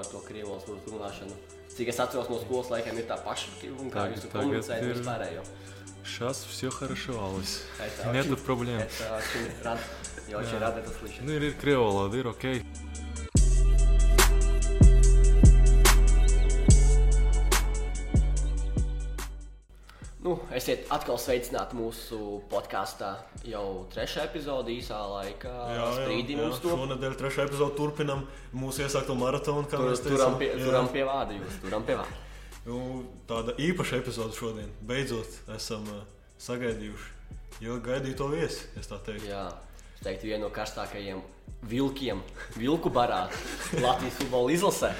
ar to krievu valodas runāšanu. Cik es atceros no skolas laikiem, ir tā paša, un kā jūs komunicējat ir- vispārējo. Сейчас все хорошо, Алис. Это Нет очень- проблем. Это очень рад, я очень рад это слышать. Nu, ir, ir krievu valoda, ir Nu, esiet atkal sveicināti mūsu podkāstā. Jau trešā epizode īsā laikā. Sprīdī mums to Šonadēļ trešā epizode turpinam mūsu iesākto maratonu. kā tur, mēs turam, teicām. pie, Jā. turam pie vārda. Jūs turam pie vārda. Nu, tāda īpaša epizode šodien. Beidzot, esam uh, sagaidījuši ilgi gaidīto viesi, es tā teiktu. Jā, es teiktu, viena no karstākajiem vilkiem, vilku barā Latvijas futbola izlasē.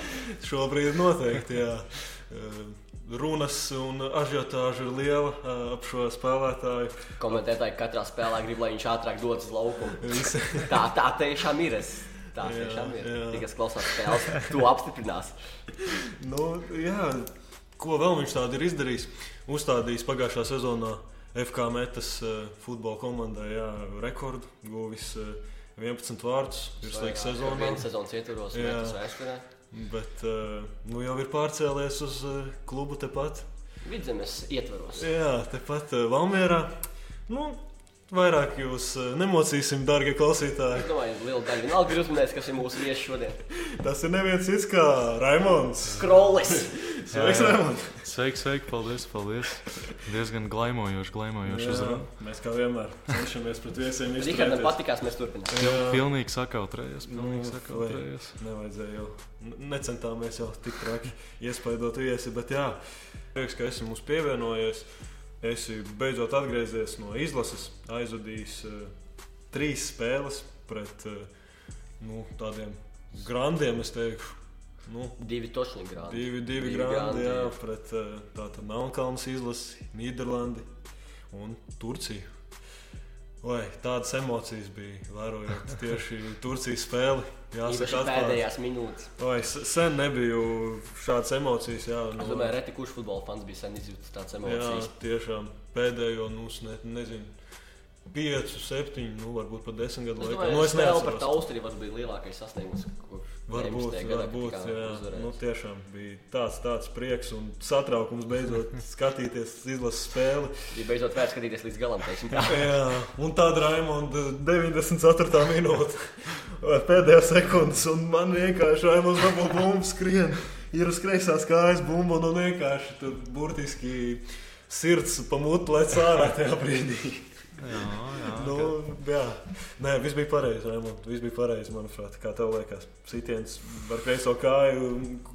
Šobrīd noteikti, jā. Uh, Runas un ažiotāža ir liela ap šo spēlētāju. Komentētāji katrā spēlē grib, lai viņš ātrāk dodas uz laukumu. Tā, tā tiešām ir. Es, tā Jā, tiešām ir. Tikai klausās spēles, to apstiprinās. Nu, jā, ko vēl viņš tādu ir izdarījis? Uzstādījis pagājušā sezonā FK metas futbola komandai jā, rekordu, guvis uh, 11 vārdus virslīgas sezonā. Vienas sezonas ietvaros, Jā. metas vēsturē. Bet uh, nu jau ir pārcēlies uz uh, klubu tepat. Vidzemes ietvaros. Jā, tepat uh, Valmjerā. Nu, vairāk jūs nemocīsim, darbie klausītāji. Es domāju, liela daļa vienalga ir uzmanīgs, kas ir mūsu viesis šodien. Tas ir neviens cits kā Raimons. Krolis! Sveiks, jā. Raimons! Sveiki, paldies, paldies. Diezgan glaimojoši, glaimojoši Jā, uzrunāt. Mēs kā vienmēr cenšamies pret viesiem izturēties. patīkās, mēs turpinām. Jā. Pilnīgi sakautrējies, pilnīgi Nu, sakautrējies. Nevajadzēja jau. Necentāmies jau tik traki iespaidot viesi, bet jā, prieks, ka esi mums pievienojies. Esi beidzot atgriezies no izlases, aizvadījis uh, trīs spēles pret uh, nu, tādiem grandiem, es teikšu. Nu, Divi točni grādi. divi, divi, Divi grandi, grandi, jā, jā. pret uh, tātad Melnkalnes izlasi, Nīderlandi un Turciju. Vai tādas emocijas bija vērojot tieši Turcijas spēli? Īpaši atklāti. pēdējās minūtes. Vai sen nebiju šādas emocijas? Jā, Es domāju, reti kurš futbola fans bija sen izjūtis tādas jā emocijas. tiešām pēdējo, nu, ne, nezinu, 5, 7, nu, varbūt pat 10 gadu laikā. domāju, Nu, ka es spēle pret neatceros. Austriju varbūt bija lielākais sasniegums. kopš Varbūt, 19. gada, varbūt jā, uzvarēja. nu, tiešām bija tāds, tāds prieks un satraukums beidzot skatīties izlases spēli. Bija beidzot vērts skatīties līdz galam. teiksim tā. Jā, un tāda Raimonda 94. minūte, vai pēdējā sekundes, un man vienkārši Raimonds dabū bumbu skrien. Ir uz kreisās kājas bumba, un vienkārši tur burtiski sirds pamutu lec ārā tajā brīdī. Jā, jā. Nu, jā, nē, viss bija pareizi, Raimond. Viss bija pareizi, manuprāt. Kā tev liekas? Sitiens ar kreiso kāju,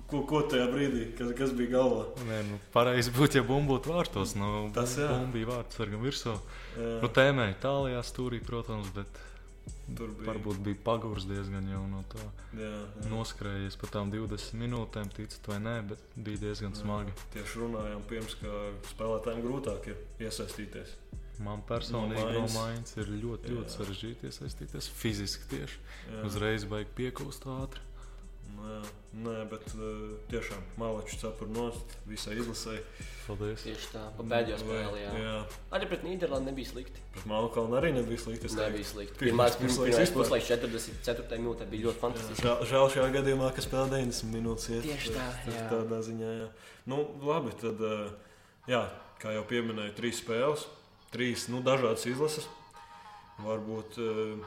ko, ko tajā brīdī, kas, kas bija galvā? Nē, nu, pareizi būtu, ja bumba būtu vārtos. Nu, Tas jā. bumba bija vārtos sargam virsū. Jā, Nu, tēmē Itālijā stūrī, protams, bet tur bija. varbūt bija pagurs diezgan jau no tā. Jā, jā. Noskrējies pa tām 20 minūtēm, ticat vai nē, bet bija diezgan smagi. Tieši runājām pirms, ka spēlētājiem grūtāk ir iesaistīties. Man personīgi No mājas ir ļoti, ļoti Jā. sarežģīti iesaistīties fiziski tieši. Jā. Uzreiz vajag piekūst ātri. Nē, nē, bet uh, tiešām malaču cepur nost visai izlasēji. Paldies. Tieši tā, pa pēdējo spēli. Jā. jā. Arī pret Nīderlandi nebija slikti. Bet Malkalna arī nebija slikti. es Nebija slikti. Pirmais puslaiks puslaiks 44. minūtē bija ļoti fantastiski. Žēl, žēl šajā gadījumā, ka spēlē 90 minūtes. Iet, Tieši tā, tas jā. Tādā ziņā, jā. Nu, labi, tad, uh, jā, kā jau pieminēju, trīs spēles, trīs nu, dažādas izlases. Varbūt, uh,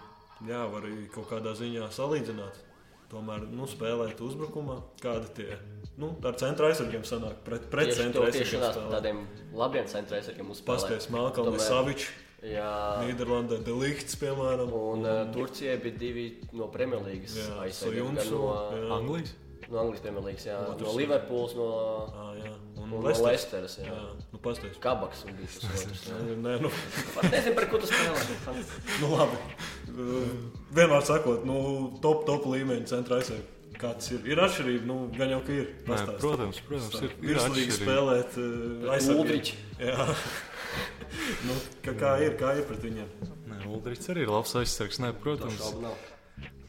jā, var arī kaut kādā ziņā salīdzināt. Tomēr, nu, spēlēt uzbrukumā, kādi tie nu, ar centra aizsargiem sanāk pret, pret Tieši centra aizsargiem. spēlēt. tādiem labiem centrēsargiem uz spēlē. Pasties Malkalnis, Tomēr- Savičs, Jā. Nīderlandē, Delikts, piemēram. Un uh, Turcijai bija divi no Premjerlīgas aizsargiem. Gan No, jā. Anglijas? no Anglijas Premjerlīgas, jā. Otrs No Liverpools, no, Ah, jā. Un. Lesteras. Jā. Jā, nu, pasties. Kabaks un bija tas jā. Nē, nu, Pat nezinu, par ko tu spēlē. nu, labi. Vienmēr sakot, nu, top, top līmeņa centra aizsardzības. Kāds ir? Ir atšķirība, nu, gan jau ka ir. Nē, protams, protams, ir, ir atšķirība. spēlēt uh, aizsardzības. Uldriķi. Jā. nu, ka, kā ir, kā ir pret viņiem? Nē, Uldrichs arī ir labs aizsargs. Nē, Tas protams.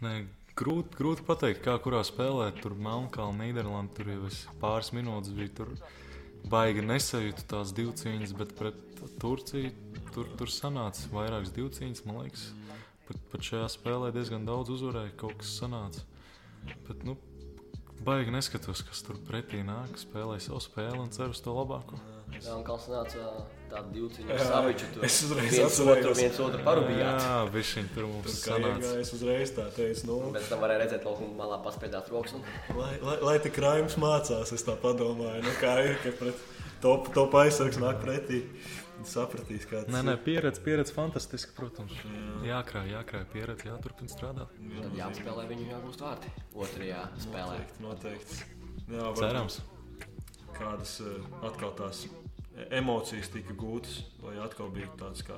Nē, grūti, grūti pateikt, kā kurā spēlē. Tur Melnkalna, Nīderlanda, tur jau pāris minūtes biju. Tur baigi nesajūtu tās divcīņas, bet pret Turciju tur, tur sanāca vairākas divcīņas. Man liekas, pat, pat šajā spēlē diezgan daudz uzvarēja, kaut kas sanāca. Bet, nu, baigi neskatos, kas tur pretī nāk, spēlē savu spēli un ceru uz to labāko. Jā, un kāds nāca tādu divu cīņu ar saviču. Tur es uzreiz otru, atcerējos. viens otru parubījāt. Jā, bišķiņ tur mums sanāca. iegājis uzreiz tā teicu, nu, Pēc tam varēja redzēt, laukuma malā paspēdāt rokas. Un... lai, lai, lai tik rājums mācās, es tā padomāju, nu kā ir, ka pret top, top aizsargs nāk pretī. Sapratīs, kā tas Nē, nē, pieredze, pieredze fantastiski, protams. Jākrāj, jākrāj pieredze, jāturpina strādāt. Tad jāapspēlē viņu jāgūst vārti otrajā spēlē. Noteikti, noteikti. Jā, Cerams. Kādas eh, atkal tās emocijas tika gūtas, vai atkal bija tāds kā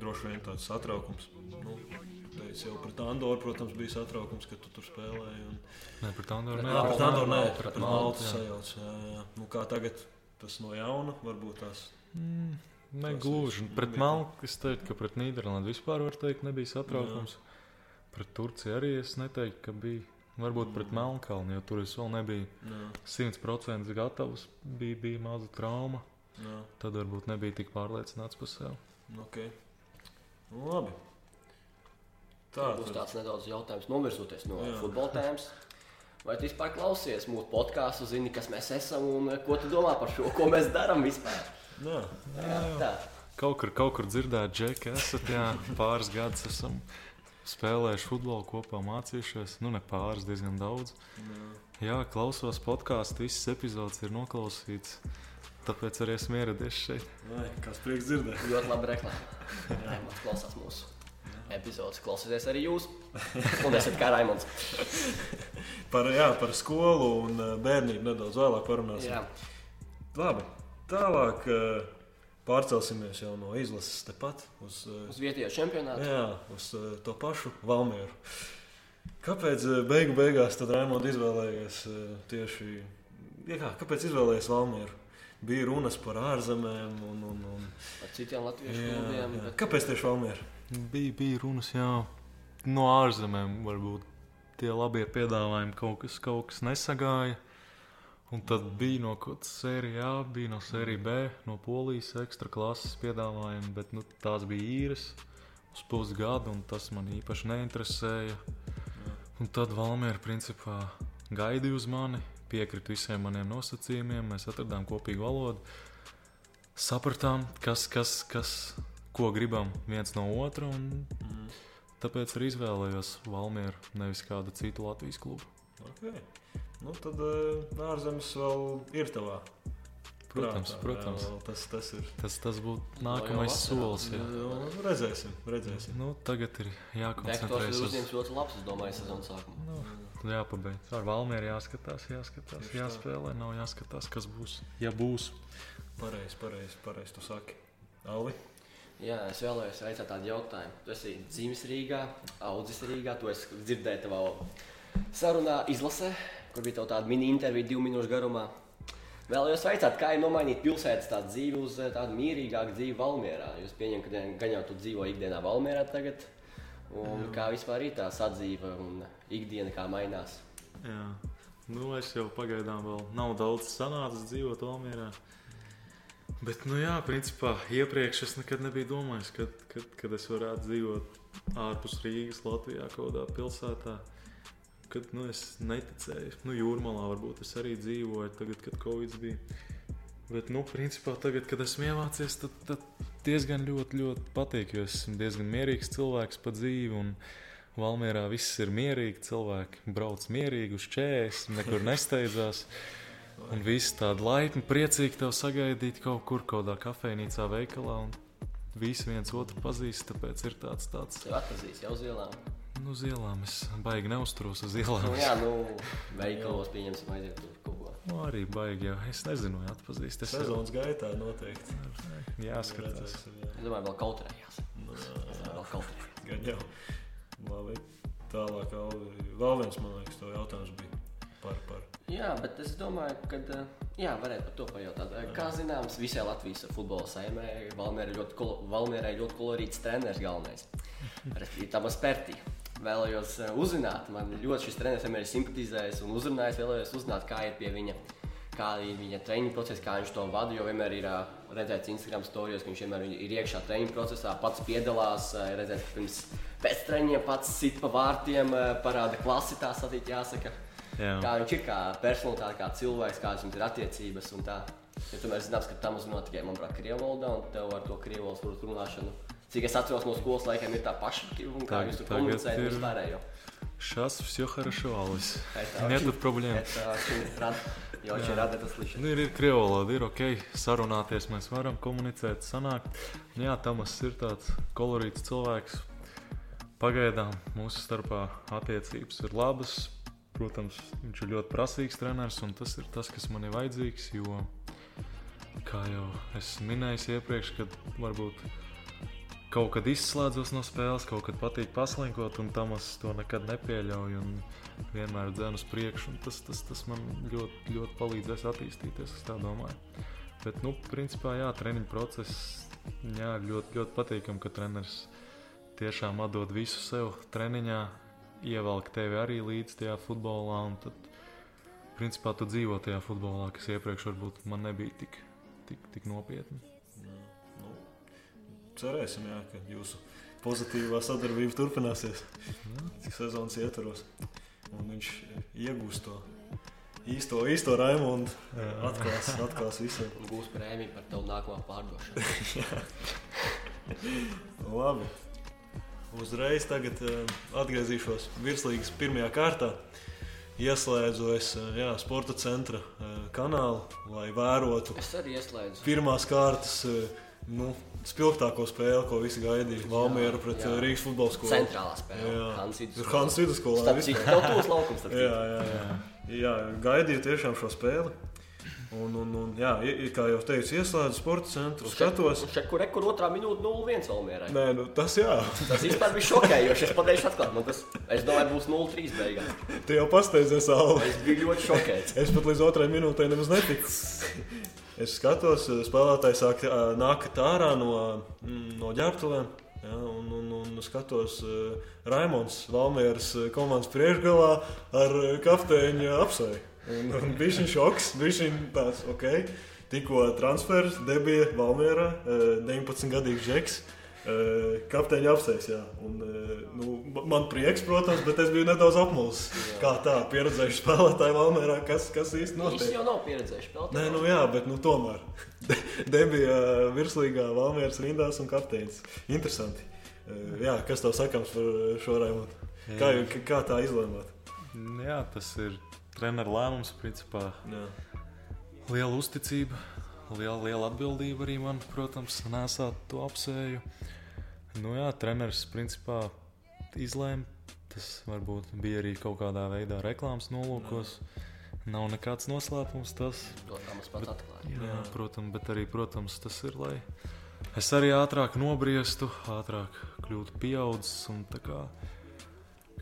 droši vien tāds satraukums. Nu, teicu, jau pret Andoru, protams, bija satraukums, ka tu tur spēlēji. Un... Nē, pret Andoru nē. Jā, Maltu. pret Andoru nē, Pret Maltu, Maltu jā. Jā, jā. Nu, kā tagad tas no jauna, varbūt tās. Mm, Ne gluži. Pret Malku es teiktu, ka pret Nīderlandi vispār var teikt, nebija satraukums. Pret Turciju arī es neteiktu, ka bija. Varbūt pret Melnkalnu, jo tur es vēl nebiju Jā, 100% gatavs. Bija, bija maza trauma. Jā, Tad varbūt nebija tik pārliecināts par sevi. nu, ok. Nu, labi. Tā būs tāds nedaudz jautājums, novirzoties no Jā. futbola tēmas. Vai tu vispār klausies mūsu podkāstu, zini, kas mēs esam un eh, ko tu domā par šo, ko mēs darām vispār? Jā, Jā, tā. Kaut kur, kaut kur dzirdēt, Džeki, esat jā, pāris gadus esam spēlējuši futbolu kopā, mācījušies. Nu, ne pāris, diezgan daudz. jā. Jā, klausos podkāstu, visas epizodes ir noklausītas. Tāpēc arī esmu ieradies šeit. Vai, Kāds prieks dzirdēt? Ļoti labi reklāma. Raimons klausās mūsu epizodes. Klausieties arī jūs. Un esat kā Raimons. Par, jā, par skolu un eh, bērnību nedaudz vēlāk parunāsim. Jā. Labi, tālāk eh, pārcelsimies jau no izlases tepat uz, eh, Uz vietējo čempionātu. jā, uz to pašu Valmieru. Kāpēc beigu beigās tad Raimonds izvēlējies tieši, ja kā, kāpēc izvēlējies Valmieru? Bija runas par ārzemēm un, un, un Ar citiem latviešu klubiem. bet- Kāpēc tieši Valmieru? Bija, bija runas jā, no ārzemēm, varbūt tie labie piedāvājumi kaut kas, kaut kas nesagāja. Un tad bija no kaut kādas sērijas A, bija no sērijas B, no polijas ekstra klases piedāvājumi, bet nu, tās bija īres uz pusgadu, un tas man īpaši neinteresēja. Un tad Valmiera principā gaidīja uz mani, piekrita visiem maniem nosacījumiem, mēs atradām kopīgu valodu, sapratām, kas, kas, kas, ko gribam viens no otra, un Mm. tāpēc arī izvēlējos Valmieru, nevis kādu citu Latvijas klubu. Okay. Nu, tad uh, ārzemes vēl ir tavā. Protams, prātā. protams. Jā, tas, tas ir. Tas, tas būtu nākamais vasarā. solis. Jā. Nu, redzēsim, redzēsim. Nu, tagad ir jākoncentrējas uz uzņemts ļoti labs, es domāju, sezonas sākumā. Nu, jāpabeidz. Ar Valmieru jāskatās, jāskatās, Tieši tā. jāspēlē. Nav jāskatās, kas būs. Ja būs, Pareizi, pareizi, pareizi tu saki. Alvi? Jā, es vēlējos jautāt tādu jautājumu. Tu esi dzimis Rīgā, audzis Rīgā, to es dzirdēju tavā sarunā, izlasē, kur bija tāda mini-intervija divu minūšu garumā. Vēlējos jautāt, kā ir nomainīt pilsētas dzīvi uz eh, tādu mierīgāku dzīvi Valmjerā. Jūs pieņemat, ka gan jau tu dzīvo ikdienā Valmjerā tagad, un kā vispār ir tā sadzīve un ikdiena, kā mainās. Jā, nu, es jau pagaidām vēl nav daudz sanācis dzīvot Valmjerā. Bet, nu jā, principā iepriekš es nekad nebiju domājis, kad, kad, kad es varētu dzīvot ārpus Rīgas, Latvijā, kaut kādā pilsētā. Kad nu, es neticēju, nu, jūrmalā varbūt es arī dzīvoju, tagad, kad Covid bija. Bet, nu, principā, tagad, kad esmu iemācījies, tad, tad diezgan ļoti, ļoti patīk, jo es esmu diezgan mierīgs cilvēks pa dzīvi. Un Valmjerā viss ir mierīgi, cilvēki brauc mierīgi uz čēs, nekur nesteidzās. Un viss tādi laipni, priecīgi tev sagaidīt kaut kur, kaut kādā kafejnīcā, veikalā. Un visi viens otru pazīst, tāpēc ir tāds, tāds Tev atpazīs jau uz ielām. nu, uz ielām. Es baigi neuzturos uz ielām. Nu, jā, nu, veikalos pieņemsim aiziet tur kaut. Nu, arī baigi, jā. Es nezinu, vai atpazīst. Es jau Sezonas gaitā noteikti. jāskatās. Jā. Es domāju, vēl kautrējās. Nu, Vēl kautrējās. Gan jau. Labi. Tālāk, vēl viens, man liekas, tev jautājums bija par, par. Jā, bet es domāju, ka jā, varētu par to pajautāt. Kā zināms, visai Latvijas futbola saimē Valmērē ļoti, kolo, Valmērē ļoti kolorīts treneris galvenais. Respektīvi, Tamas Pērtī. Vēlējos eh, uzzināt, man ļoti šis treneris vienmēr ir simpatizējis un uzrunājis. Vēlējos uzzināt, kā ir pie viņa, kā ir viņa treniņa process, kā viņš to vada. Jo vienmēr ir ā, redzēts Instagram storijos, ka viņš vienmēr ir iekšā treniņa procesā, pats piedalās. Ir redzēts, ka pirms pēc treniņa pats sit pa vārtiem, parāda klasi, tā satīt jāsaka. Jā. kā viņš ir kā personalitāte, kā cilvēks, kādas viņam ir attiecības un tā. Ja tomēr zināms, ka tam uzzināja tikai, manuprāt, krievu valodā un tev ar to krievu valodas runāšanu. Cik es atceros no skolas laikiem, ir tā paša, un kā Tag- jūs tur tagad komunicējat ir- un vispārējo. Сейчас все хорошо, Алис. Это Нет очень- проблем. Это очень рад, я очень рад это слышать. Nu, ir, ir krievu valoda, ir ok, sarunāties, mēs varam komunicēt, sanākt. Nu, jā, Tamas ir tāds kolorīts cilvēks. Pagaidām mūsu starpā attiecības ir labas. Protams, viņš ir ļoti prasīgs treneris, un tas ir tas, kas man ir vajadzīgs. Jo, kā jau es minēju iepriekš, kad varbūt kaut kad izslēdzos no spēles, kaut kad patīk paslinkot, un Tamas to nekad nepieļauj. un Vienmēr dzēnu uz priekšu, un tas, tas, tas man ļoti, ļoti palīdzēs attīstīties. Es tā domāju. Bet, nu, principā, jā, treniņu process jā, ļoti, ļoti patīkami, ka treneris tiešām atdod visu sev treniņā, ievelk tevi arī līdz tajā futbolā, un tad, principā, tu dzīvo tajā futbolā, kas iepriekš varbūt man nebija tik, tik, tik nopietni. Cerēsim, jā, ka jūsu pozitīvā sadarbība turpināsies sezonas ietvaros. Un viņš iegūs to īsto, īsto Raimondu. Atklās, atklās visiem. Un būs prēmija par tavu nākamo pārdošanu. Labi. Uzreiz tagad uh, atgriezīšos virslīgas pirmajā kārtā. Ieslēdzu es jā, sporta centra kanālu, lai vērotu Es arī ieslēdzu. pirmās kārtas nu, spilgtāko spēli, ko visi gaidīja. Valmiera pret jā. uh, Rīgas futbola skolu. Centrālā spēlē. Tur Hans Vidusskola. Starp citu, tev tūs laukums. Jā, jā, jā. jā, gaidīju tiešām šo spēli. Un, un, un, jā, kā jau teicu, ieslēdzu sporta centru, skatos. Un šeit, kur rekur otrā minūte 0-1 Valmierai. Nē, nu, tas jā, Tas vispār bija šokējoši. Es pateikšu atklāt, man tas, es domāju, būs 0-3 beigās. tu jau pasteidzies savu. Es biju ļoti šokēts. Es pat līdz otrai minūtei nemaz netiku. Es skatos, spēlētāji sāk ā, nākt ārā no, mm, no ģērbtuvēm. Ja, un, un, un skatos, uh, Raimons Valmieras uh, komandas priekšgalā ar kapteiņa apseju. Bija šis šoks, bija šis tāds, ok, tikko transfers, debija Valmierā, uh, 19-gadīgs žeks. Uh, kapteiņa apsēs, jā. Un, uh, nu, ma- man prieks, protams, bet es biju nedaudz apmulsis. Kā tā, pieredzējuši spēlētāji Valmērā, kas, kas īsti Viņš notiek. jau nav pieredzējis spēlēt. Nē, nu jā, bet nu, tomēr. Debija virslīgā Valmēras rindās un kapteinis. Interesanti. Uh, jā, kas tev sakams par šo Raimondu? Kā, kā, kā tā izlēmāt? Jā, tas ir treneru lēmums, principā. Jā. Liela uzticība, liela, liela atbildība arī man, protams, nesāt to apsēju. Nu jā, treneris principā izlēma. Tas varbūt bija arī kaut kādā veidā reklāmas nolūkos. Nav nekāds noslēpums tas. Mums pats atklāja. Jā, protams, bet arī protams, tas ir, lai es arī ātrāk nobriestu, ātrāk kļūtu pieaudzis. un tā Kā,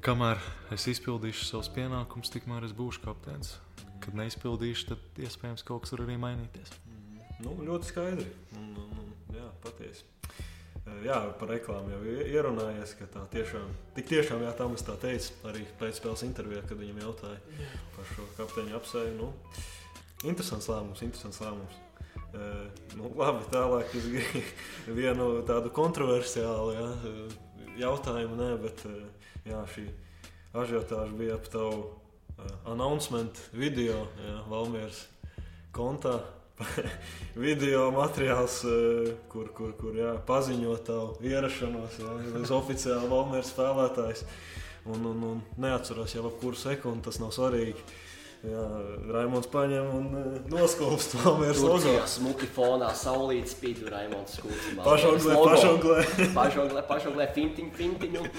kamēr es izpildīšu savus pienākumus, tikmēr es būšu kapteinis. Kad neizpildīšu, tad iespējams kaut kas var arī mainīties. Nu, ļoti skaidri. Un, un, jā, patiesi. Uh, Jā, par reklāmu jau ie- ierunājies, ka tā tiešām, tik tiešām, jā, tam es tā teicu, arī pēcspēles intervijā, kad viņam jautāja par šo kapteiņu apsēju. Nu, interesants lēmums, interesants lēmums. Uh, nu, labi, tālāk es gribu vienu tādu kontroversiālu jā, uh, jautājumu, nē, bet jā, šī ažiotāža bija ap tavu uh, announcement video jā, Valmieras kontā. video materiāls, uh, kur, kur, kur jā, paziņo tavu ierašanos, jā, uz oficiāli Valmieras spēlētājs. Un, un, un neatceros jau ap kuru sekundi, tas nav svarīgi. Jā, Raimons paņem un uh, noskūpst Valmieras logo. Turcijā smuki fonā, saulītas spīd, Raimons Skūts. Pašonglē, pašonglē. Pašonglē, pašonglē, fintiņ, fintiņ. Un,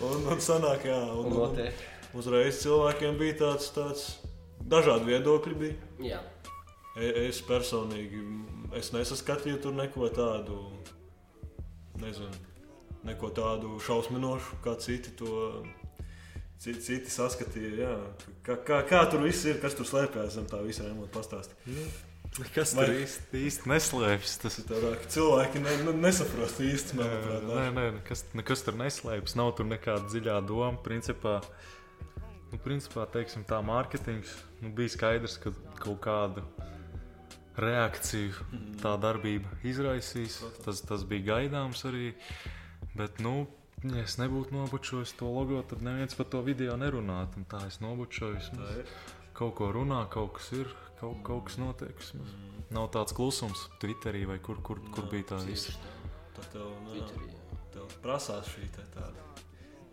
Un, un sanāk, jā, un, un un, notiek. uzreiz cilvēkiem bija tāds, tāds dažādi viedokļi. Bija. Jā. E- Es personīgi es nesaskatīju tur neko tādu, nezinu, neko tādu šausminošu, kā citi to citi, citi saskatīja. Jā. Kā, kā, kā tur viss ir, kas tur slēpjas zem tā visa remonta pastāstīt. Kas Vai- tur īsti, īsti neslēpjas? Tas Tādā, ka cilvēki ne, ne, nesaprost īsti, manuprāt. Nē, nē, nekas, nekas tur neslēpjas. Nav tur nekāda dziļā doma. Principā, nu, principā teiksim, tā mārketings nu, bija skaidrs, ka kaut kādu reakciju tā darbība izraisīs. Tas, tas bija gaidāms arī. Bet, nu, ja es nebūtu nobučojis to logo, tad neviens par to video nerunātu. Un Tā es. Tā ir. Kaut ko runā, kaut kas ir, kaut, kaut kas notiek. vismaz. Nav tāds klusums Twitterī vai kur, kur, kur Nav, bija tā visa. Tad tev, nu, tev prasās šī tāda.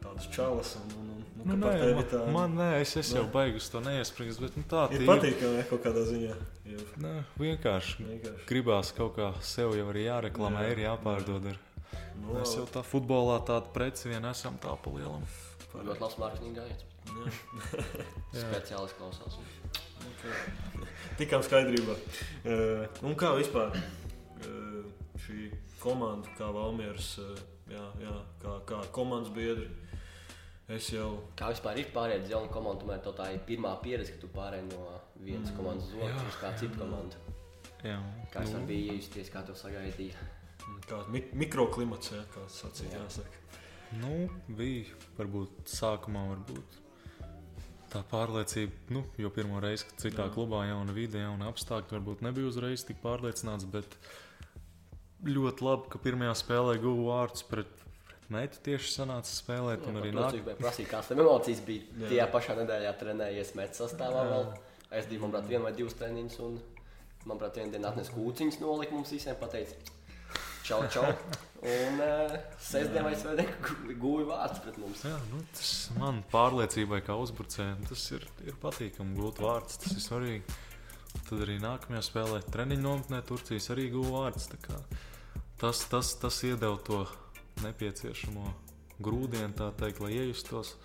Tādas čalas, un, un, un, un Nu, nē, tevi man, tā man nē, es, es jau Nē. baigu uz to neiesprings, bet nu, tā ir tīri. patīkami kaut kādā ziņā. Ir Nē, vienkārši vienkārši. gribās kaut kā sev jau arī jāreklamē, Jā, ir jāpārdod. Ir. Nu, Mēs jau tā futbolā tādu preci vien esam tā pa lielam. Ļoti labs mārketinga gājiens. Jā. Speciālis klausās. Tikām skaidrībā. Uh, un kā vispār uh, šī komanda, kā Valmieras, uh, jā, jā, kā, kā komandas biedri, es jau Kā vispār ir pārējai uz jaunu komandu? Tomēr tā ir pirmā pieredze, ka tu pārēji no vienas komandas uz otru uz kādu citu komandu. Jā, Kā tas nu, bija justies, kā tev sagaidīja? kāds mi mikroklimats, jā, kā sacīt, Jā. jāsaka. Nu, bija varbūt sākumā varbūt tā pārliecība, nu, jo pirmo reizi, kad citā Jā. klubā jauna vide, jauna apstākļi, varbūt nebija uzreiz tik pārliecināts, bet ļoti labi, ka pirmajā spēlē guvu vārdus pret meitu tieši sanāca spēlēt, un arī nāk. nāk. Prasīja, kādas tam emocijas bija. Jā. Tajā pašā nedēļā trenējies metas sastāvā Jā. vēl. Es biju, manuprāt, vienu vai divas treniņus, un, manuprāt, vienā dienā atnesa kūciņas nolika mums visiem, pateica, čau, čau. Un uh, sestdien vai svētdien gūja vārds pret mums. Jā, nu, tas man pārliecībai, kā uzbrucējiem, tas ir, ir patīkami gūt vārdus. Tas ir svarīgi. Tad arī nākamajā spēlē, treniņu nometnē, Turcijas arī guva kā Tas, tas, tas iedeva to nepieciešamo grūdienu, tā teikt, lai iejustos.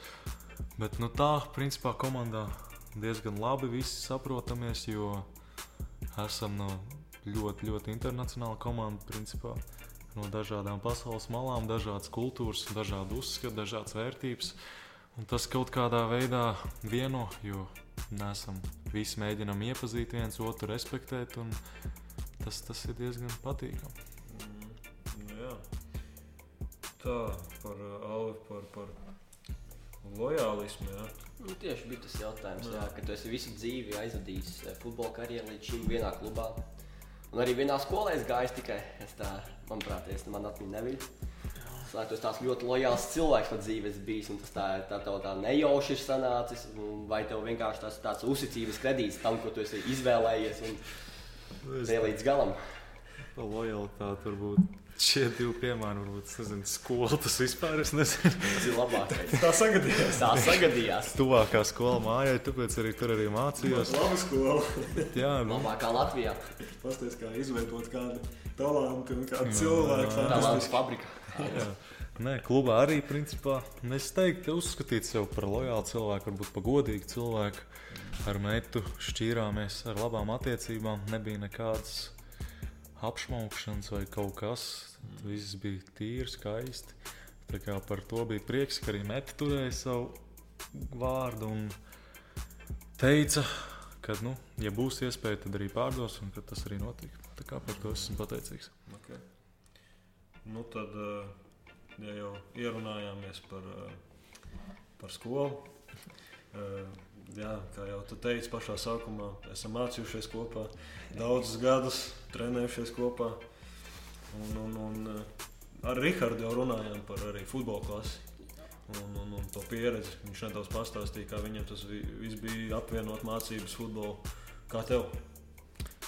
Bet nu, tā, principā, komandā diezgan labi visi saprotamies, jo esam no ļoti, ļoti internacionāla komanda, principā, no dažādām pasaules malām, dažādas kultūras, dažādi uzskati, dažādas vērtības. Un tas kaut kādā veidā vieno, jo nesam visi mēģinām iepazīt viens otru, respektēt, un tas, tas ir diezgan patīkami. Jā. Tā par uh, Alvi, par, par lojālismu. Jā. Nu, tieši bija tas jautājums, jā, ka tu esi visu dzīvi aizvadījis eh, futbola karjeru līdz šim vienā klubā. Un arī vienā skolā es gāju tikai. Es tā, manuprāt, es man atmiņu nebija. Es domāju, tu esi tāds ļoti lojāls cilvēks pa dzīves bijis, un tas tā, tā tev tā nejauši ir sanācis. Vai tev vienkārši tas tāds uzticības kredīts tam, ko tu esi izvēlējies un te līdz galam? Pa lojalitāti varbūt šie divi piemēri, varbūt nezinu, skola tas vispār es nezinu. Tas ir labākais. Tā sagadījās. Tā sagadījās. Tuvākā skola mājai, tāpēc arī tur arī mācījos. Laba skola. Jā, nu, Labākā Latvijā. Pastāstiet, kā izveidot kādu talantu un kādu cilvēku. Tā. Latvijas fabrika. Jā. Nē, klubā arī principā es teiktu, uzskatīt sevi par lojālu cilvēku, varbūt par godīgu cilvēku. Ar meitu šķīrāmies ar labām attiecībām, nebija nekādas apšaukšanas vai kaut kas. Viss bija tīri, skaisti. Tā kā par to bija prieks, ka arī meita turēja savu vārdu un teica, ka, nu, ja būs iespēja, tad arī pārdos, un ka tas arī notika. Tā kā par to esmu pateicīgs. Okay. Nu, tad, eh, ja jau ierunājāmies par, eh, par skolu, eh, jā, kā jau tu teici pašā sākumā, esam mācījušies kopā daudzus gadus, trenējušies kopā. Un, un, un eh, ar Rihardu jau runājām par futbola klasi. Un, un, un to pieredzi viņš nedaudz pastāstīja, kā viņam tas vi- viss bija apvienot mācības, futbolu. Kā tev?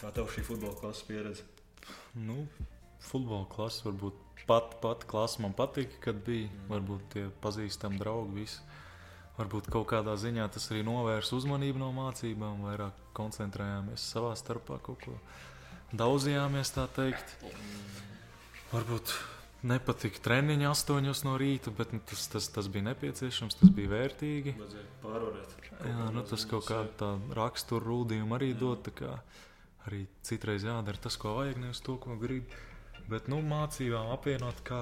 Kā tev šī futbola klases pieredze? Nu, futbola klase varbūt pat, pat klase man patika, kad bija. Varbūt tie pazīstami draugi visi. Varbūt kaut kādā ziņā tas arī novērs uzmanību no mācībām, vairāk koncentrējāmies savā starpā kaut ko. Daudzījāmies tā teikt. Varbūt nepatika treniņi astoņos no rīta, bet nu, tas, tas, tas bija nepieciešams, tas bija vērtīgi. Pārvarēt. Jā, nu, tas kaut kāda tā rakstura rūdījuma arī dod. kā Arī citreiz jādara tas, ko vajag, nevis to, ko grib. Bet nu, mācībām apvienot, kā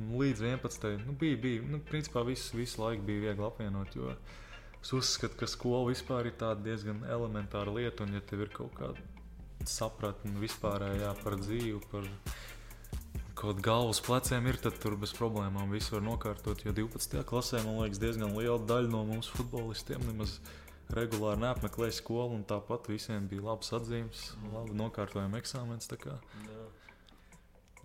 nu, līdz 11. Nu, bija, bija, nu, principā visu, visu laiku bija viegli apvienot. Jo es uzskatu, ka skola vispār ir tāda diezgan elementāra lieta, un ja tev ir kaut kāda sapratne vispārējā par dzīvi, par kaut galvas pleciem, ir, tad tur bez problēmām viss var nokārtot. Jo 12. klasē man liekas, diezgan liela daļa no mums futbolistiem nemaz regulāri neapmeklēja skolu, un tāpat visiem bija labs atzīmes, labi tā kā. Jā.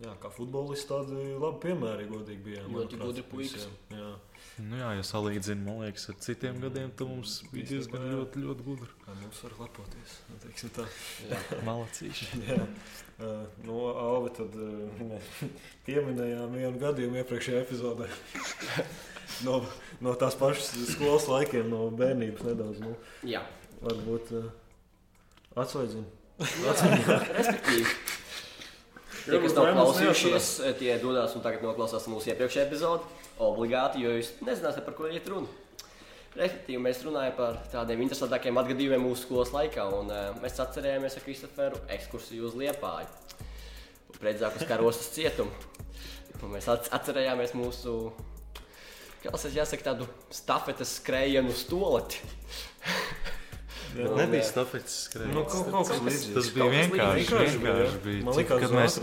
Jā, kā futbolisti tādi labi piemēri, godīgi bijām. Ļoti gudri puikas. Jā, Nu, jā, ja salīdzinu, man liekas, ar citiem gadiem, tad mums bija diezgan jā. ļoti, ļoti gudri. kā mums var lepoties. nu. Jā. Malacīši. Jā, uh, no Alvi tad uh, pieminējām vienu gadījumu iepriekšējā epizodē. no, no tās pašas skolas laikiem, no bērnības nedaudz. Nu, Jā. varbūt uh, atsvaidzina. Jā, respektīvi. Tie, kas nav klausījušies, tie dodas un tagad noklausās mūsu iepriekšējā epizodi. Obligāti, jo jūs nezināsiet, par ko iet runa. Respektīvi, mēs runājam par tādiem interesantākiem atgadījumiem mūsu skolas laikā. Un, uh, mēs atcerējāmies ar Kristoferu ekskursiju uz Liepāju, precīzāk uz Karostas cietumu. Un mēs at- atcerējāmies mūsu, kā tas jāsaka, tādu stafetes skrējienu uz Jā, Nu, Nebija nē. stafetes skrējiens. Nu, kaut, kaut kas līdzīgs. Tas bija vienkārši. Vienkārši bija, vienkārši bija. Man liekas, kad mēs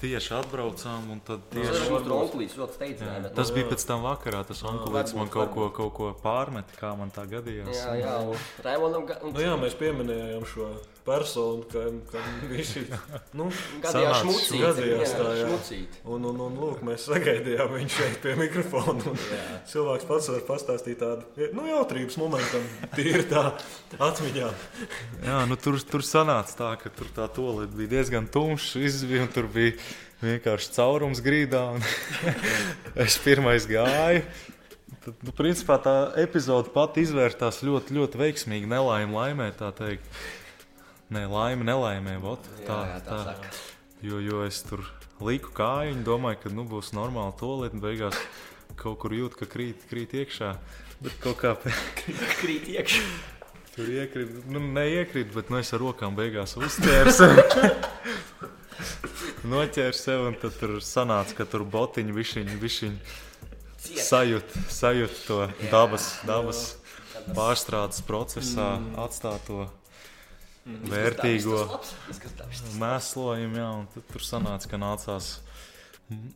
tieši atbraucām, un tad Tas tieši Jā. mūsu onkulīts, ļoti steidzināja. bet- Tas Jā. bija pēc tam vakarā. Tas onkulīts man kaut ko, kaut ko pārmet, kā man tā gadījās. Jā, jā, un Raimondam Nu, jā, mēs pieminējām šo personu, ka, ka viņš ir. Nu, gadījās šmucīt. gadījās tā, jā. šmucīt. un, un, un lūk, mēs sagaidījām viņu šeit pie mikrofona. un. Cilvēks pats var pastāstīt tādu nu, jautrības momentu, tīri tā atmiņā. Jā, nu tur, tur sanāca tā, ka tur tā tolīte bija diezgan tumšs, viss bija, un tur bija vienkārši caurums grīdā. es pirmais gāju. Tad, nu, principā tā epizode pati izvērtās ļoti, ļoti veiksmīgi. Nelaime laimē, tā teikt. Nē, laime nelaimē. Vot, Jā, tā, jā, tā tā. saka. Jo, jo es tur liku kāju domāju, ka nu, būs normāla tolīte. un Beigās kaut kur jūt, ka krīt, krīt iekšā. Bet kaut kā Krīt iekšā. Tur iekrīt, nu, neiekrīt, bet nu, es ar rokām beigās uzķēru sevi. Noķēru sevi, un tad tur sanāca, ka tur botiņi višķiņi, višķiņi Ciet. sajūt, sajūt to dabas, dabas Tas- pārstrādes procesā Mm. atstāto Izskatās- vērtīgo mēslojumu. Jā, un tur sanāca, ka nācās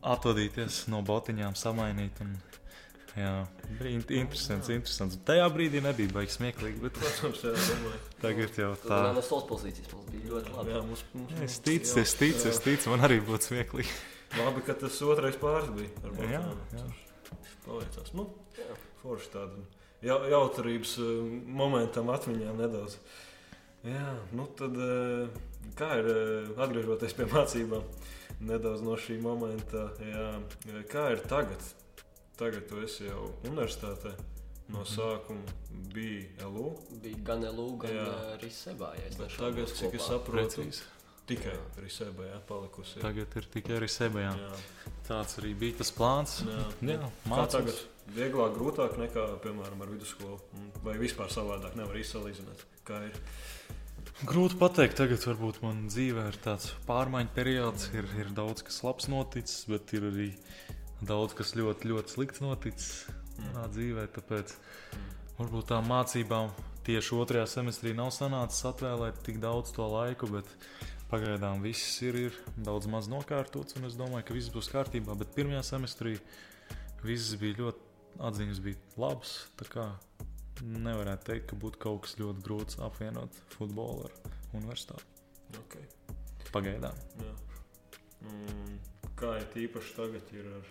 atvadīties no botiņām, samainīt. Un, jā, bija in- interesants, interesants. Tajā brīdī nebija baigs smieklīgi, bet Protams, jā, domāju. tagad jau Tā tā. no savas pozīcijas mums bija ļoti labi. Jā, mums, mums, Es ticu, es ticu, es ticu, man arī būtu smieklīgi. Labi, ka tas otrais pāris bija. Jā, jā. Paveicās. Nu, Jā. forši tāda jau, jautrības eh, momentam atmiņā nedaudz. Jā, nu tad eh, kā ir eh, atgriežoties pie mācībām nedaudz no šī momenta. Jā, kā ir tagad? Tagad tu esi jau universitātē. No Mhm. sākuma bija LU. Bija gan Elūga, gan Jā. es Bet nešaubos tagad, cik es kopā. saprotu, Precīzi. tikai Risebē jā, palikusi. Tagad ir tikai arī sebē. Jā. jā. Tāds arī bija tas plāns. Jā. Jā, Kā mācās. tagad? Vieglāk, grūtāk nekā, piemēram, ar vidusskolu. Un Vai vispār savādāk nevar izsalīdzināt? Kā ir? Grūti pateikt, tagad varbūt man dzīvē ir tāds pārmaiņu periods. Ir, ir daudz kas labs noticis, bet ir arī daudz kas ļoti, ļoti slikts noticis manā dzīvē. Tāpēc varbūt tām mācībām tieši otrajā semestrī nav sanācis atvēlēt tik daudz to laiku, bet pagaidām viss ir, ir daudz maz nokārtots, un es domāju, ka viss būs kārtībā. Bet pirmajā semestrī viss bija ļoti, atziņas bija labas. Nevarētu teikt, ka būtu kaut kas ļoti grūts apvienot futbolu ar universitāti. Okay. Pagaidām. Jā. Mm, kā ir tīpaši tagad, ir ar,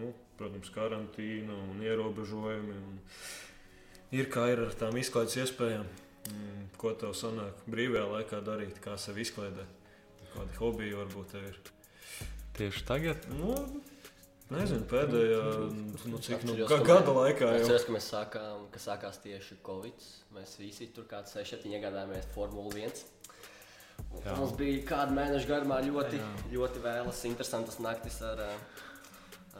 nu, protams, karantīna un ierobežojumi. Un ir kā ir ar tām izklaides iespējām. Mm, ko tev sanāk brīvajā laikā darīt, kā sevi izklaidēt? Kādi hobiji varbūt tev ir? Tieši tagad Nu, nezinu, pēdējā nu, cik, nu, Atceros, gada laikā Es atceros, ka mēs sākām, ka sākās tieši Covid. Mēs visi tur kāds 6-7 iegādājāmies Formuli 1. Un Jā. Mums bija kāda mēneša garumā ļoti, Jā. ļoti vēlas, interesantas naktis ar, ā,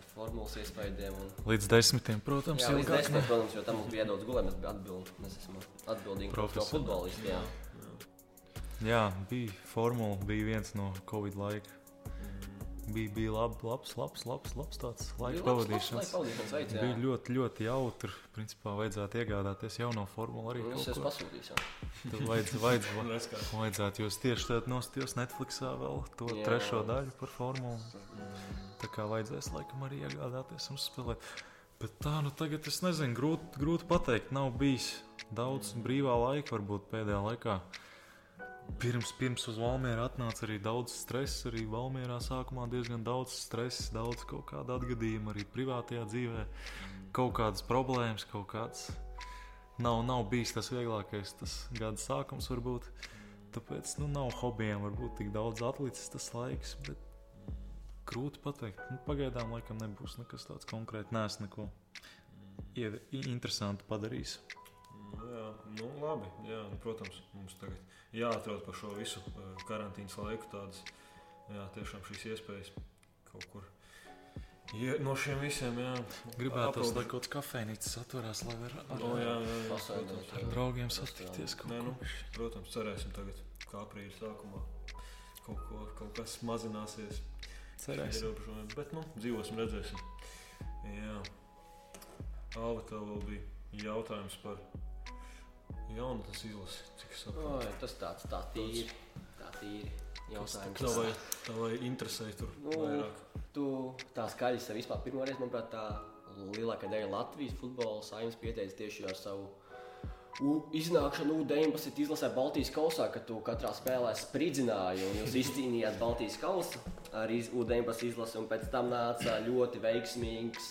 ar formulas iespējām. Un, līdz desmitiem, protams, jā, ilgāk desmit, protams, jo tam mums bija iedodas gulēt, mēs atbild, mēs esam atbildīgi par to futbolistu. Jā. Jā, bija formula, bija viens no Covid laika. Bija, bija lab, labs, labs, labs, labs tāds laika pavadīšanas. veids. Bija ļoti, ļoti jautri. Principā vajadzētu iegādāties jauno formulu arī. Jūs kaut esat pasūtījis. Tad Vajadz, vajadz, kā. vajadzētu jūs tieši tādā nostījos Netflixā vēl to Jā. trešo daļu par formulu. Tā kā vajadzēs laikam arī iegādāties un spēlēt. Bet tā, nu tagad es nezinu, grūti, grūti pateikt. Nav bijis daudz brīvā laika, varbūt pēdējā laikā. Pirms, pirms uz Valmieru atnāca arī daudz stresa. Arī Valmierā sākumā diezgan daudz stresa, daudz kaut kāda atgadījuma arī privātajā dzīvē. Kaut kādas problēmas, kaut kāds. Nav, nav bijis tas vieglākais, tas gada sākums varbūt. Tāpēc nu, nav hobijiem varbūt tik daudz atlicis tas laiks. Bet grūti pateikt. Nu, pagaidām laikam nebūs nekas tāds konkrēts. Nē, es neko interesantu padarījis. Nu, jā, nu, labi. Jā, nu, protams, mums tagad jāatrod par šo visu karantīnas laiku tādas jā, tiešām šīs iespējas kaut kur. Ja, no šiem visiem, jā, Gribētu, lai kaut kāds kafejnīcis atverās, lai varētu ar, O, jā, jā, jā, protams. ar draugiem satikties. Nē, nu, protams, cerēsim tagad, kā aprīļa sākumā kaut, ko, kaut kas mazināsies. Cerēsim. Bet nu, dzīvosim, redzēsim. Jā, Alva, tev vēl bija jautājums par jaunu tas izlasi, cik es saprotu. Oi, tas tāds tā tīri. Tā tīri. Jautājums. Tā vai, tā vai interesē tur Nu, vairāk. Tu tā skaļi sev vispār pirmo reizi, manuprāt, tā lielākā daļa Latvijas futbola saimnes pieteicis tieši ar savu U, iznākšanu U-19 izlasē Baltijas kausā, kad tu katrā spēlē spridzināji un jūs izcīnījāt Baltijas kausu ar iz- U-19 izlasi, un pēc tam nāca ļoti veiksmīgs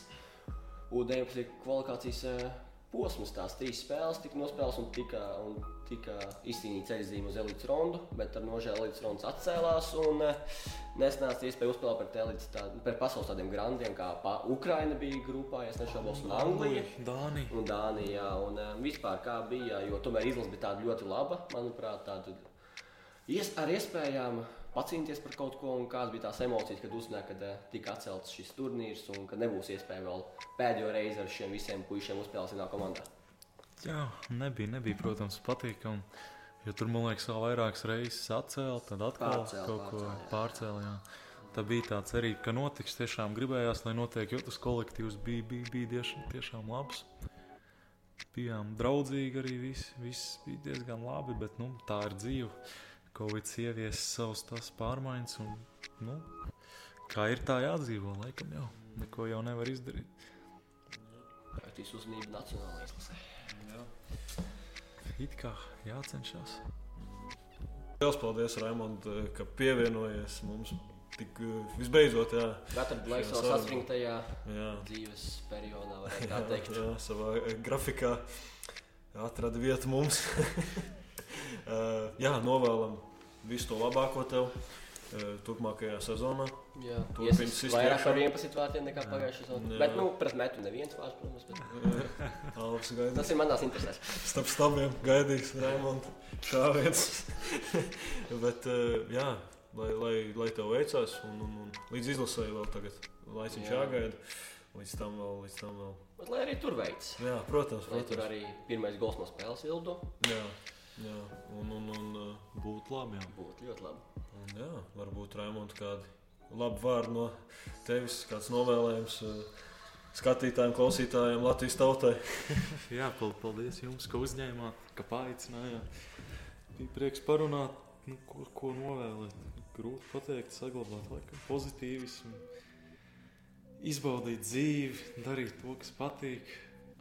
U-19 kvalifikācijas eh, posms. Tās trīs spēles tika nospēlētas un tika, un tika izcīnīta ceļzīme uz elites rondu, bet ar nožēlu elites rondas atcēlās. Un, eh, Nesnāca iespēja uzspēlēt pret, elites tā, pret pasaules tādiem grandiem, kā pa, Ukraina bija grupā, ja nešaubos, un Anglija. Dānija. Un Dānijā, un um, vispār kā bija, jo tomēr izlase bija tāda ļoti laba, manuprāt, tāda ar iespējām pacīnīties par kaut ko, un kādas bija tās emocijas, kad uzzināja, ka uh, tika atcelts šis turnīrs, un ka nebūs iespēja vēl pēdējo reizi ar šiem visiem puišiem uzspēlēt vienā komandā. Jā, nebija, nebija, protams, patīkami. Jo tur, man liekas, vēl vairākas reizes atcēlīja, tad atkal Pārcēla, kaut ko pārcēlīja. Tā bija tā cerība, ka notiks. Tiešām gribējās, lai notiek, jo tas kolektīvs bija, bija, bija tiešām, tiešām labs. Bijām draudzīgi arī, viss, viss bija diezgan labi, bet nu, tā ir dzīve. Covid ievies savus tās pārmaiņas, un nu, kā ir tā jādzīvo, laikam jau neko jau nevar izdarīt. Pēc uzmanību nacionālajā izlasē. It kā jācenšas. Lielas paldies, Raimond, ka pievienojies mums. Tik, visbeidzot, jā, laiku Šajā savā saspringtajā jā, dzīves periodā, varētu tā teikt. jā, savā eh, grafikā atrada vietu mums. Eh, jā, novēlam visu to labāko tev eh, turpmākajā sezonā. Iesis sist vairāk par 11 vārtiem nekā pagājušajā sezonā. Bet, nu, pret metu neviens vārds, protams, bet Alvis gaidīs. tas ir manās interesēs. Starp stabiem gaidīs Raimonds. Kā viens. Bet, eh, jā, lai, lai, lai tev veicās, un, un, un līdz izlasēji vēl tagad laiciņš Jā. jāgaida. Līdz tam vēl, līdz tam vēl. Bet, lai arī tur veids. Jā, protams, Lai tur protams. arī pirmais gols no spēles ildu Jā, jā. Un, un, un, eh, Būtu labi. Jā. būtu ļoti labi. un jā, varbūt Raimonds kādi labi vārdi no tevis, kāds novēlējums eh, skatītājiem, klausītājiem, Latvijas tautai. Jā, pal- paldies jums, ka uzņēmāt, ka paaicinājāt. Bija prieks parunāt, nu, ko, ko novēlēt. Grūti pateikt, saglabāt laikam, pozitīvismu, izbaudīt dzīvi, darīt to, kas patīk,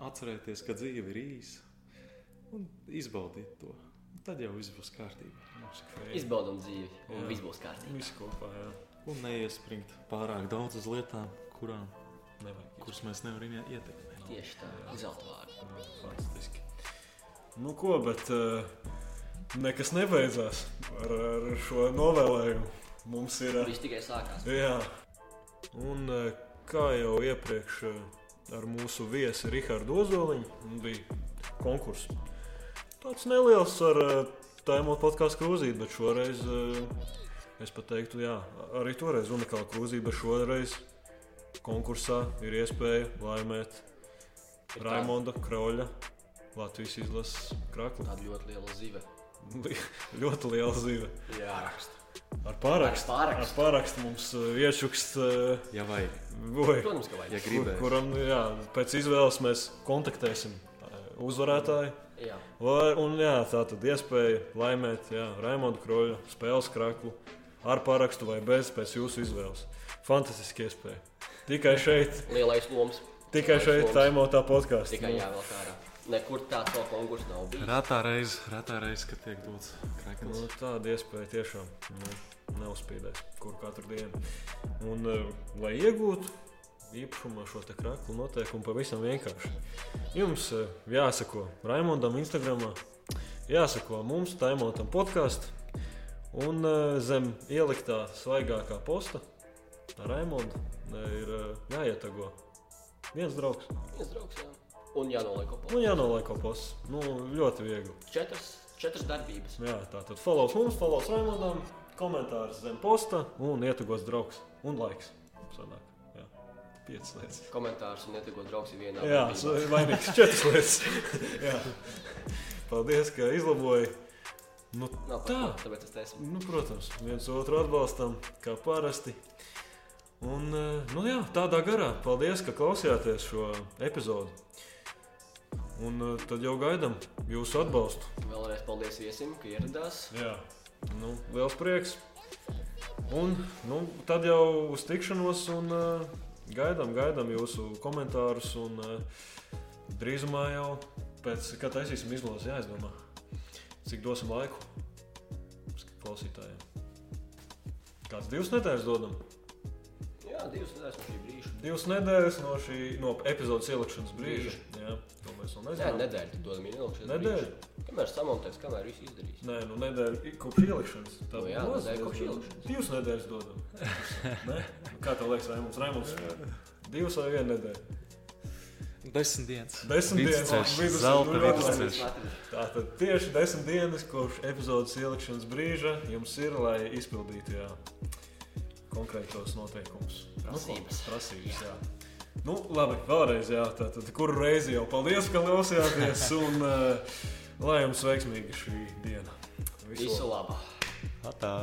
atcerēties, ka dzīve ir īsa un izbaudīt to. Tad jau viss būs kārtībā. Izbaudam dzīvi, un Jā. viss būs kārtībā. Visi kopā, jā. Un neiespringt pārāk daudz uz lietām, kurām, Nevajag. kuras mēs nevaram ie- ietekmēt. Tieši tā, zelta vārdi. Fantastiski. Nu, ko, bet uh, nekas nebeidzās ar, ar šo novēlējumu. Mums ir. Uh, Viss tikai sākās. jā, un uh, kā jau iepriekš uh, ar mūsu viesi Rihardu Ozoliņu bija konkurss. Tāds neliels ar uh, tēmu podkāstu krūzīti, bet šoreiz uh, es pat teiktu, jā, arī toreiz unikāla krūzīte, bet šoreiz konkursā ir iespēja laimēt Raimonda Kroļa Latvijas izlases krakli. Tāda ļoti liela. Li- ļoti liela zīve. Jā, Ar pārakstu. Ar pārakstu. Ar pārakstu mums iečukst, uh, Ja vajag, vai, Protams, ka vajag. ja kur, gribēs. kuram jā, pēc izvēles mēs kontaktēsim uzvarētāju. Jā, Lai, un jā, tā tad iespēja laimēt jā, Raimonda Kroļa spēles kraklu ar pārakstu vai bez, pēc jūsu izvēles. Fantastiski iespēja. Tikai šeit, lielais loms. tikai Lielais šeit, taimotā podkāstā. Tikai jāvēl kārā. Nekur tāds vēl konkurss nav bijis. Retā reize, retā reize, kad tiek dots krekls. Nu, tāda iespēja tiešām nu, neuzspīdēs, kur katru dienu. Un, uh, lai iegūtu īpašumā šo kraklu noteikumu, pavisam vienkārši. Jums uh, jāsako Raimondam Instagram, jāsako mums, Taimotam podkāstam, un uh, zem ieliktā svaigākā posta Raimonda ir uh, jāietago viens draugs. Viens draugs, jā. Un jānoliek kopā. Nu, jānoliek posts. Nu, ļoti viegli. Četras, četras darbības. Jā, tā tad follows mums, follows Raimondam, komentārs zem posta un ietagos draugs un laiks. Sanāk. Piecas lietas. Komentārs un ietekot draugs ir vienā. Jā, vainīgs četras lietas. Paldies, ka izlaboji. Nu, Nav tā. ko, tāpēc es teicu. Nu, protams, viens otru atbalstam, kā parasti. Un, eh, nu, jā, tādā garā. Paldies, ka klausījāties šo epizodu. Un eh, tad jau gaidām jūsu atbalstu. Vēlreiz paldies viesim, ka ieradās. Jā, nu, liels prieks. Un nu, tad jau uz tikšanos, un uh, gaidām, gaidām jūsu komentārus. Un, uh, drīzumā jau pēc kad taisīsim izlasi, jāizdomā, cik dosim laiku klausītājiem. Kāds divas nedēļas dodam? Jā, divas nedēļas no šī brīža. Divas nedēļas no šī no epizodes ielikšanas brīža. Jā, to mēs vēl nezinām. nedēļa tad dodam ielikšanas Nedēļa? brīžu. Kamēr samontēs, kamēr viss izdarīs. Nē, nu nedēļa kopš ielikšanas. Tā Nu jā, nedēļa kopš ielikšanas. Divas nedēļas dodam. Kā tev liekas, Raimunds? Raimunds? Divas vai viena nedēļa? Desmit dienas. Desmit dienas. Vidusceļš, Vidusceļš, zelta vidusceļš. Tātad tieši desmit dienas kopš epizodes ielikšanas brīža jums ir, lai izpildītu jā, konkrētos noteikumus. Prasības. Nu, prasības jā. Nu, labi, vēlreiz, jā, tātad kuru reizi jau paldies, ka klausījāties, un uh, lai jums veiksmīga šī diena. Visu labu! Tā.